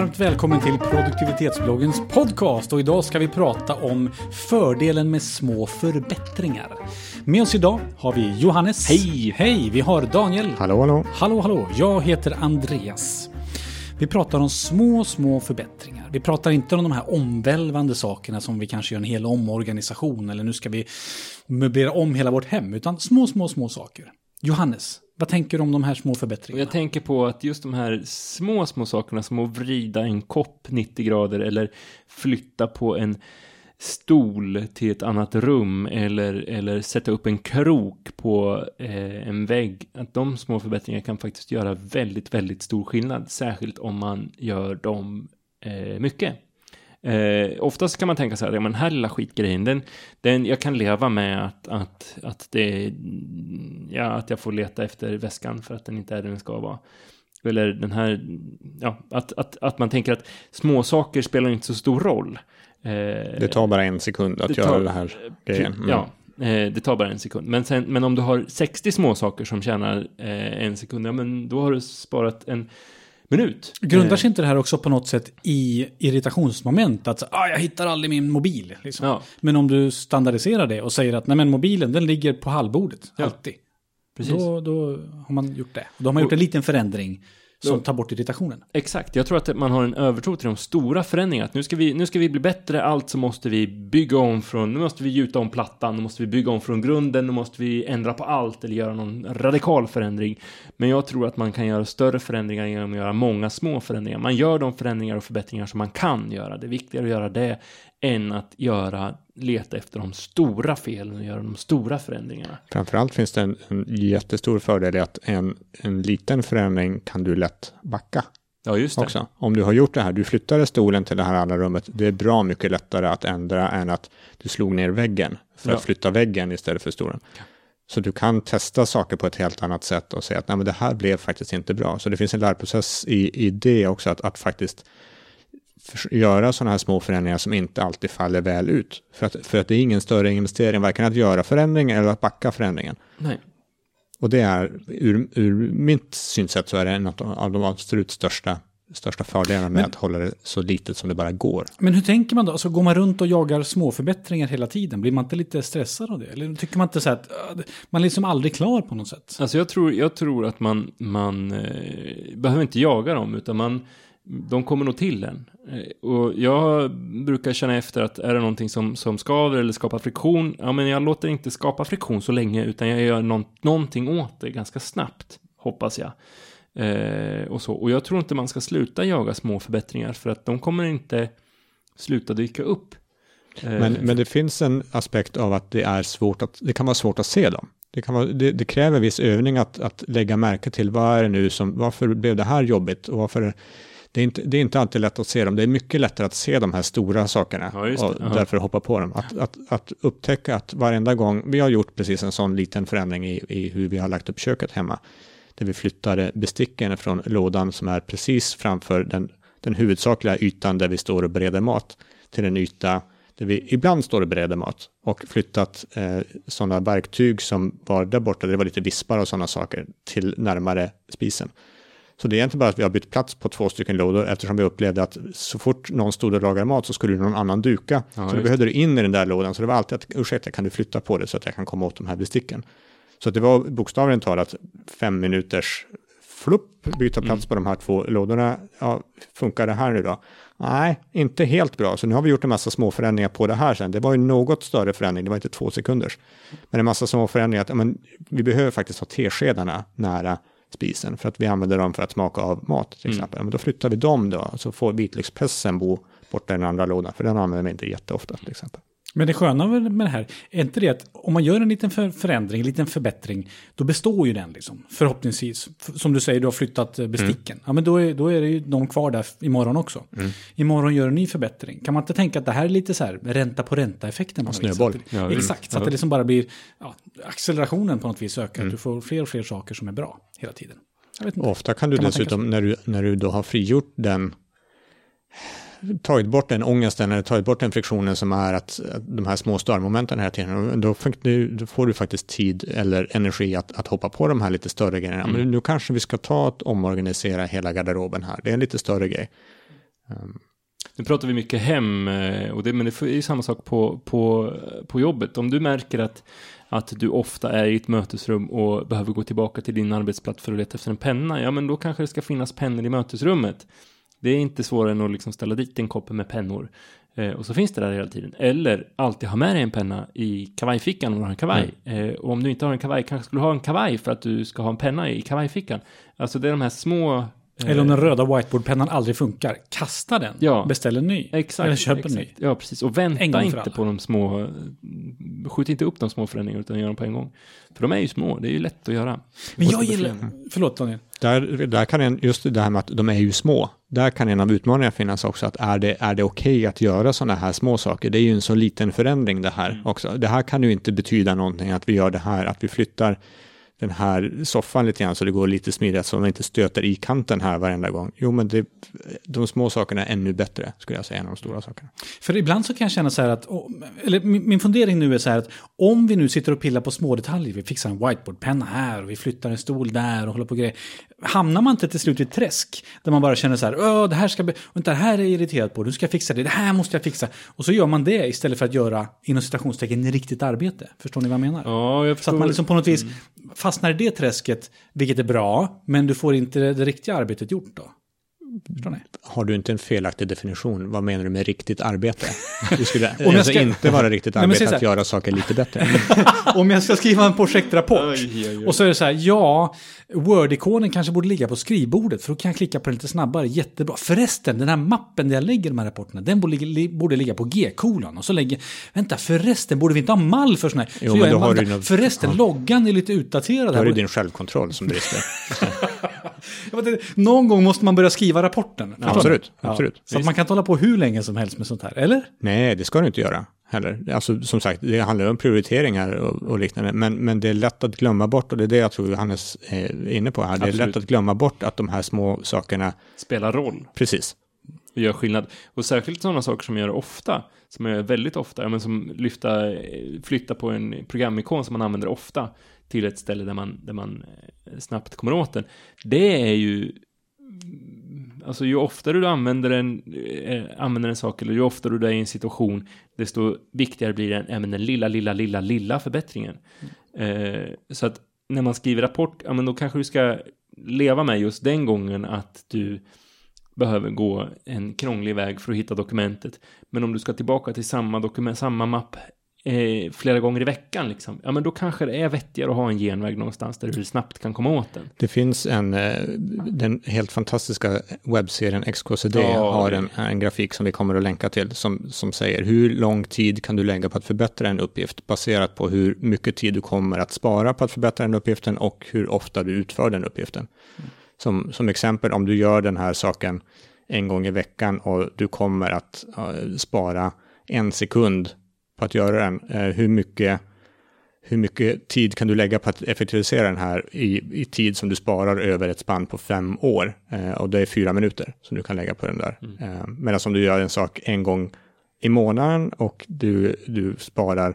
varmt välkommen till produktivitetsbloggens podcast och idag ska vi prata om fördelen med små förbättringar. Med oss idag har vi Johannes. Hej! Hej! Vi har Daniel. Hallå, hallå. Hallå, hallå. Jag heter Andreas. Vi pratar om små, små förbättringar. Vi pratar inte om de här omvälvande sakerna som vi kanske gör en hel omorganisation eller nu ska vi möblera om hela vårt hem, utan små, små, små saker. Johannes, vad tänker du om de här små förbättringarna? jag tänker på att just de här små, små sakerna som att vrida en kopp 90 grader eller flytta på en stol till ett annat rum eller, eller sätta upp en krok på eh, en vägg. Att de små förbättringarna kan faktiskt göra väldigt, väldigt stor skillnad. Särskilt om man gör dem eh, mycket. Eh, oftast kan man tänka så här, ja men den här lilla skitgrejen, den, den, jag kan leva med att, att, att, det, ja, att jag får leta efter väskan för att den inte är där den ska vara. Eller den här, ja, att, att, att man tänker att små saker spelar inte så stor roll. Eh, Det tar bara en sekund att göra tar- den här grejen. Mm. Ja, eh, det tar bara en sekund. Men, sen, men om du har 60 små saker som tjänar eh, en sekund, ja men då har du sparat en minut. Grundar Eh, sig inte det här också på något sätt i irritationsmoment? Att ah, jag hittar aldrig min mobil. Liksom. Ja. Men om du standardiserar det och säger att nej, men mobilen den ligger på hallbordet, Ja. alltid. Precis. Då, då har man gjort det. Då har man gjort en liten förändring som tar bort irritationen. Exakt, jag tror att man har en övertro till de stora förändringarna. Att nu ska vi, nu ska vi bli bättre, allt så måste vi bygga om från, nu måste vi gjuta om plattan, nu måste vi bygga om från grunden, nu måste vi ändra på allt eller göra någon radikal förändring. Men jag tror att man kan göra större förändringar genom att göra många små förändringar. Man gör de förändringar och förbättringar som man kan göra. Det är viktigare att göra det än att göra, leta efter de stora felen och göra de stora förändringarna. Framförallt finns det en, en jättestor fördel i att en, en liten förändring kan du lätt backa Ja, just det. också. Om du har gjort det här, du flyttade stolen till det här andra rummet, det är bra mycket lättare att ändra än att du slog ner väggen för Ja. att flytta väggen istället för stolen. Så du kan testa saker på ett helt annat sätt och säga att Nej, men det här blev faktiskt inte bra. Så det finns en lärprocess i, i det också, att, att faktiskt göra sådana här små förändringar som inte alltid faller väl ut. För att, för att det är ingen större investering, varken att göra förändringen eller att backa förändringen. Nej. Och det är, ur, ur mitt synsätt så är det en av de absolut största, största fördelarna med Men- att hålla det så litet som det bara går. Men hur tänker man då? Alltså, går man runt och jagar små förbättringar hela tiden? Blir man inte lite stressad av det? Eller tycker man inte så att äh, man är liksom aldrig klar på något sätt? Alltså jag tror, jag tror att man, man eh, behöver inte jaga dem, utan man, de kommer nog till en. Eh, och jag brukar känna efter att är det någonting som, som skaver eller skapar friktion, ja men jag låter inte skapa friktion så länge, utan jag gör någon, någonting åt det ganska snabbt, hoppas jag. Eh, och, så. och jag tror inte man ska sluta jaga små förbättringar, för att de kommer inte sluta dyka upp. Eh, Men, men det finns en aspekt av att det är svårt att, det kan vara svårt att se dem. Det, kan vara, det, det kräver viss övning att, att lägga märke till vad är det nu som, varför blev det här jobbigt och varför det är, inte, det är inte alltid lätt att se dem. Det är mycket lättare att se de här stora sakerna Ja, och Ja. därför hoppa på dem. Att, att, att upptäcka att varenda gång, vi har gjort precis en sån liten förändring i, i hur vi har lagt upp köket hemma, där vi flyttade besticken från lådan som är precis framför den, den huvudsakliga ytan där vi står och bereder mat till en yta där vi ibland står och bereder mat och flyttat eh, sådana verktyg som var där borta, där det var lite vispar och sådana saker, till närmare spisen. Så det är egentligen bara att vi har bytt plats på två stycken lådor eftersom vi upplevde att så fort någon stod och lagade mat så skulle någon annan duka. Ja, så då behövde du in i den där lådan. Så det var alltid att ursäkta, kan du flytta på det så att jag kan komma åt de här besticken. Så det var bokstavligen talat fem minuters flupp, byta plats på de här två lådorna. Ja, funkar det här nu då? Nej, inte helt bra. Så nu har vi gjort en massa små förändringar på det här sen. Det var ju något större förändring, det var inte två sekunders. Men en massa små förändringar, att ja, men, vi behöver faktiskt ha teskedarna nära spisen för att vi använder dem för att smaka av mat till exempel. Ja, Men då flyttar vi dem då, så får vitlökspressen bo borta i den andra lådan, för den använder vi inte jätteofta till exempel. Men det sköna med det här, är inte det att om man gör en liten för förändring, en liten förbättring, då består ju den liksom, förhoppningsvis. Som du säger, du har flyttat eh, besticken. Ja, men då är, då är det ju de kvar där imorgon också. Imorgon gör en ny förbättring. Kan man inte tänka att det här är lite så här ränta på ränta-effekten? vis? snöboll. Det- Ja. Exakt, så att Ja. det liksom bara blir ja, accelerationen på något vis ökar. Att du får fler och fler saker som är bra hela tiden. Ofta kan du Kan dessutom, när du, när du då har frigjort den, tagit bort den ångesten eller tagit bort den friktionen som är att, att de här små störmomenten hela tiden, då, då får du faktiskt tid eller energi att, att hoppa på de här lite större grejerna. Men nu kanske vi ska ta att omorganisera hela garderoben här, det är en lite större grej. Ehm, Nu pratar vi mycket hem, eh, och det, men det är ju samma sak på, på, på jobbet. Om du märker att, att du ofta är i ett mötesrum och behöver gå tillbaka till din arbetsplats för att leta efter en penna, ja men då kanske det ska finnas pennor i mötesrummet. Det är inte svårare än att liksom ställa dit en kopp med pennor. Eh, och så finns det där hela tiden. Eller alltid ha med dig en penna i kavajfickan om du har en kavaj. Eh, och om du inte har en kavaj, kanske skulle du ha en kavaj för att du ska ha en penna i kavajfickan. Alltså det är de här små... eh, Eller om den röda whiteboardpennan aldrig funkar, kasta den. Ja. Beställ en ny. Exakt. Eller köp en ny. Ja, precis. Och vänta inte på de små... Skjut inte upp de små förändringarna utan gör dem på en gång. För de är ju små, det är ju lätt att göra. Men jag gillar... Förlåt Daniel. Där, där kan en, just det här med att de är ju små, där kan en av utmaningarna finnas också, att är det, är det okej att göra sådana här små saker? Det är ju en så liten förändring det här också. Det här kan ju inte betyda någonting att vi gör det här, att vi flyttar den här soffan lite grann så det går lite smidigt så man inte stöter i kanten här varenda gång. Jo, men det, de små sakerna är ännu bättre, skulle jag säga, än de stora sakerna. För ibland så kan jag känna så här att, eller min, fundering nu är så här att om vi nu sitter och pillar på små detaljer, vi fixar en whiteboardpenna här och vi flyttar en stol där och håller på grejer. Hamnar man inte till slut i ett träsk där man bara känner så här, Åh, det här ska bli, vänta, det här är jag irriterad på, nu ska jag fixa det, det här måste jag fixa. Och så gör man det istället för att göra, inom citationstecken, riktigt arbete. Förstår ni vad jag menar? Ja, jag Så förstår. att man liksom på något vis fastnar i det träsket, vilket är bra, men du får inte det, det riktiga arbetet gjort då. Förstår ni? Har du inte en felaktig definition? Vad menar du med riktigt arbete? Det skulle jag alltså ska- inte vara riktigt Nej, arbete så att göra saker lite bättre. Om jag ska skriva en projektrapport Oj, oj, oj. och så är det så här, ja, Word-ikonen kanske borde ligga på skrivbordet för då kan jag klicka på den lite snabbare, jättebra. Förresten, den här mappen där jag lägger de här rapporterna, den borde, li- borde ligga på G-kolon. Och så lägger, vänta, förresten, borde vi inte ha mall för sådana här? Jo, så men då har du något- Förresten, ja. loggan är lite utdaterad. Då här. är det din självkontroll som brister. Någon gång måste man börja skriva rapporten. Förstår absolut, ni? absolut. Så att man kan inte hålla på hur länge som helst med sånt här, eller? Nej, det ska du inte göra heller. Alltså, som sagt, det handlar om prioriteringar och, och liknande. Men, men det är lätt att glömma bort, och det är det jag tror Johannes är inne på här. Det är Absolut. lätt att glömma bort att de här små sakerna, Spelar roll. precis. och gör skillnad. Och särskilt sådana saker som jag gör ofta, som jag gör väldigt ofta, ja, men som lyfta, flytta på en programikon som man använder ofta till ett ställe där man, där man eh, snabbt kommer åt den. Det är ju, alltså ju oftare du använder en, eh, använder en sak, eller ju oftare du är i en situation, desto viktigare blir den, men den lilla, lilla, lilla, lilla förbättringen. Eh, så att när man skriver rapport, ja men då kanske du ska leva med just den gången att du behöver gå en krånglig väg för att hitta dokumentet. Men om du ska tillbaka till samma dokument, samma mapp eh, flera gånger i veckan, liksom, ja men då kanske det är vettigare att ha en genväg någonstans där du snabbt kan komma åt den. Det finns en, eh, den helt fantastiska webbserien XKCD Ja, har en, en grafik som vi kommer att länka till som, som säger hur lång tid kan du lägga på att förbättra en uppgift baserat på hur mycket tid du kommer att spara på att förbättra den uppgiften och hur ofta du utför den uppgiften. Som, som exempel, om du gör den här saken en gång i veckan och du kommer att eh, spara en sekund på att göra den, eh, hur mycket hur mycket tid kan du lägga på att effektivisera den här i, i tid som du sparar över ett spann på fem år? Eh, och det är fyra minuter som du kan lägga på den där. Eh, Medan om du gör en sak en gång i månaden och du, du sparar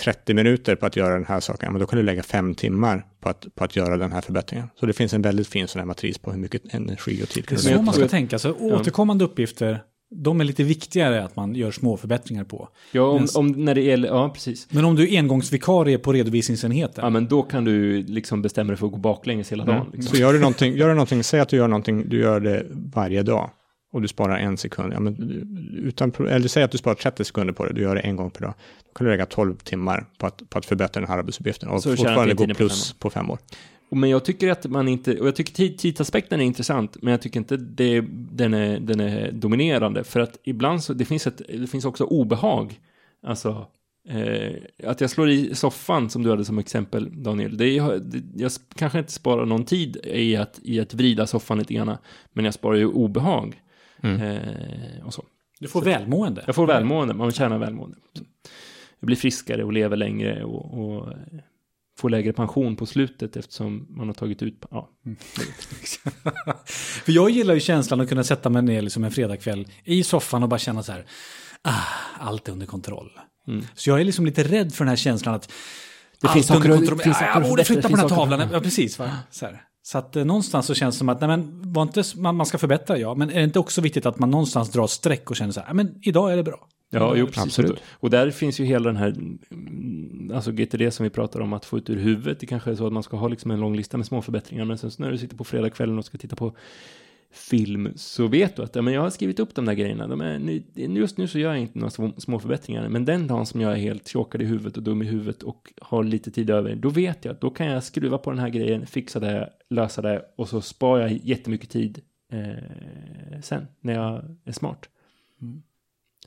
30 minuter på att göra den här saken, men då kan du lägga fem timmar på att, på att göra den här förbättringen. Så det finns en väldigt fin sån här matris på hur mycket energi och tid Det kan är du så lägga man på ska det. tänka. Så återkommande uppgifter, de är lite viktigare att man gör små förbättringar på. Ja, om, Men- om när det gäller, ja precis. Men om du är engångsvikarie på redovisningsenheten, Ja, men då kan du liksom bestämma dig för att gå baklänges hela dagen. Liksom. Så gör du någonting, gör du någonting, säg att du gör någonting, du gör det varje dag och du sparar en sekund, ja, men, utan, eller säg att du sparar 30 sekunder på det, du gör det en gång per dag. Då kan du lägga 12 timmar på att, på att förbättra den här arbetsuppgiften och Så fortfarande gå plus på fem år. Men jag tycker att man inte, och jag tycker tid, tidsaspekten är intressant, men jag tycker inte det, den, är, den är dominerande. För att ibland så, det finns, ett, det finns också obehag. Alltså, eh, att jag slår i soffan som du hade som exempel, Daniel. Det är, det, jag kanske inte sparar någon tid i att, i att vrida soffan lite grann, men jag sparar ju obehag. Mm. Eh, och så. du får välmående. Jag får välmående, man tjänar välmående. Så. Jag blir friskare och lever längre och, och får lägre pension på slutet eftersom man har tagit ut, ja, För jag gillar ju känslan att kunna sätta mig ner liksom en fredagkväll i soffan och bara känna så här, ah, allt är under kontroll. Mm. Så jag är liksom lite rädd för den här känslan att Det allt finns under kontroll. finns Ja, saker jag borde flytta på den här tavlan. Ja, precis. Va? Så. Så att eh, någonstans så känns det som att nej, men, var inte, man, man ska förbättra, ja. Men är det inte också viktigt att man någonstans drar streck och känner så här, "Ja, men idag är det bra. Ja, jo, precis. Absolut. Och, där finns ju hela den här, mm, alltså GTD som vi pratar om att få ut ur huvudet. Det kanske är så att man ska ha liksom en lång lista med små förbättringar, men sen när du sitter på fredagskvällen och ska titta på film så vet du att ja, men jag har skrivit upp de där grejerna. De är, just nu så gör jag inte några små, förbättringar, men den dagen som jag är helt tjockad i huvudet och dum i huvudet och har lite tid över, då vet jag att då kan jag skruva på den här grejen, fixa det, lösa det och så sparar jag jättemycket tid eh, sen när jag är smart. Som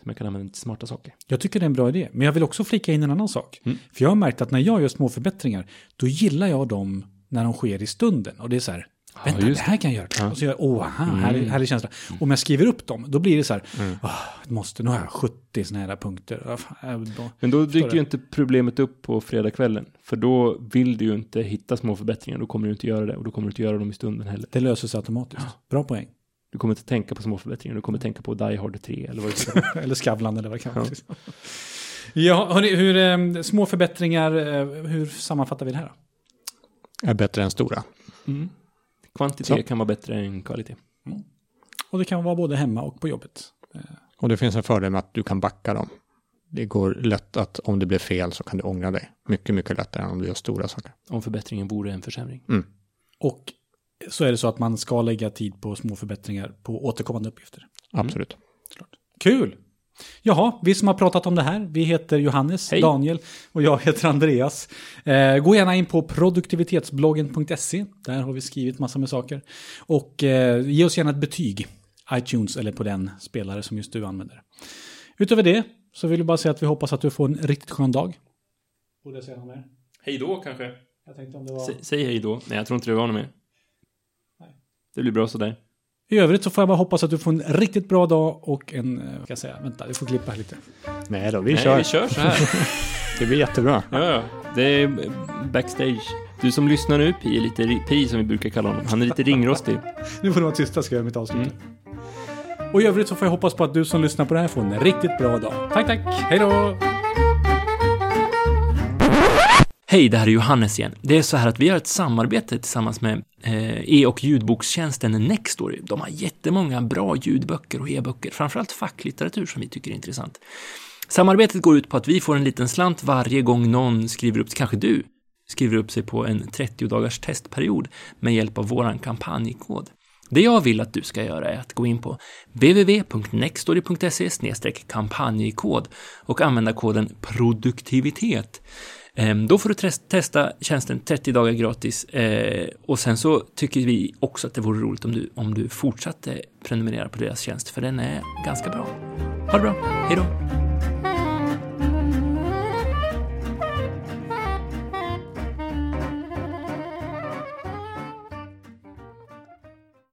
jag kan använda till smarta saker. Jag tycker det är en bra idé. Men jag vill också flika in en annan sak. Mm. För jag har märkt att när jag gör små förbättringar, då gillar jag dem när de sker i stunden. Och det är så här, vänta, det här kan jag göra. Ja. Mm. Och så gör jag, åh, aha, härlig, härlig känsla. Om jag skriver upp dem, då blir det så här, åh, jag måste, nu har jag 70 sådana här punkter. Ja, Men då dyker ju inte problemet upp på fredagskvällen. För då vill du ju inte hitta små förbättringar. Då kommer du inte göra det. Och då kommer du inte göra dem i stunden heller. Det löser sig automatiskt. Bra poäng. Du kommer inte tänka på små förbättringar. Du kommer tänka på Die Hard 3 eller vad det är. eller Skavlan eller vad det kan vara. Ja, hörni, hur, eh, små förbättringar, eh, hur sammanfattar vi det här? då? Är bättre än stora. Mm. Kvantitet Så. kan vara bättre än kvalitet. Och det kan vara både hemma och på jobbet. Och det finns en fördel med att du kan backa dem. Det går lätt att om det blir fel så kan du ångra dig. Mycket, mycket lättare än om du gör stora saker. Om förbättringen vore en försämring. Och så är det så att man ska lägga tid på små förbättringar på återkommande uppgifter. Absolut. Kul! Jaha, vi som har pratat om det här, vi heter Johannes, Hej. Daniel och jag heter Andreas. Eh, gå gärna in på produktivitetsbloggen.se, där har vi skrivit massor med saker. Och eh, ge oss gärna ett betyg, iTunes eller på den spelare som just du använder. Utöver det så vill vi bara säga att vi hoppas att du får en riktigt skön dag. Borde jag säga något mer? Hej då kanske. Jag tänkte om det var... Sä, säg hej då. Nej, jag tror inte det var något mer. Det blir bra sådär. I övrigt så får jag bara hoppas att du får en riktigt bra dag och en, eh, vad ska jag säga, vänta, vi får klippa här lite. Nej då, vi Nej, kör. vi kör så här. Det blir jättebra. Ja, ja. Det är backstage. Du som lyssnar nu, Pi, är lite Pi som vi brukar kalla honom. Han är lite ringrostig. Nu får du vara tysta ska jag göra mitt avslut. Och i övrigt så får jag hoppas på att du som lyssnar på det här får en riktigt bra dag. Tack, tack. Hej då! Hej, det här är Johannes igen. Det är så här att vi har ett samarbete tillsammans med eh, e- och ljudbokstjänsten Nextory. De har jättemånga bra ljudböcker och e-böcker, framförallt facklitteratur som vi tycker är intressant. Samarbetet går ut på att vi får en liten slant varje gång någon skriver upp, kanske du, skriver upp sig på en 30 dagars testperiod med hjälp av våran kampanjkod. Det jag vill att du ska göra är att gå in på www.nextory.se kampanjkod och använda koden produktivitet. Ehm, då får du testa tjänsten 30 dagar gratis eh, och sen så tycker vi också att det vore roligt om du, om du fortsatte prenumerera på deras tjänst för den är ganska bra. Ha det bra, hejdå!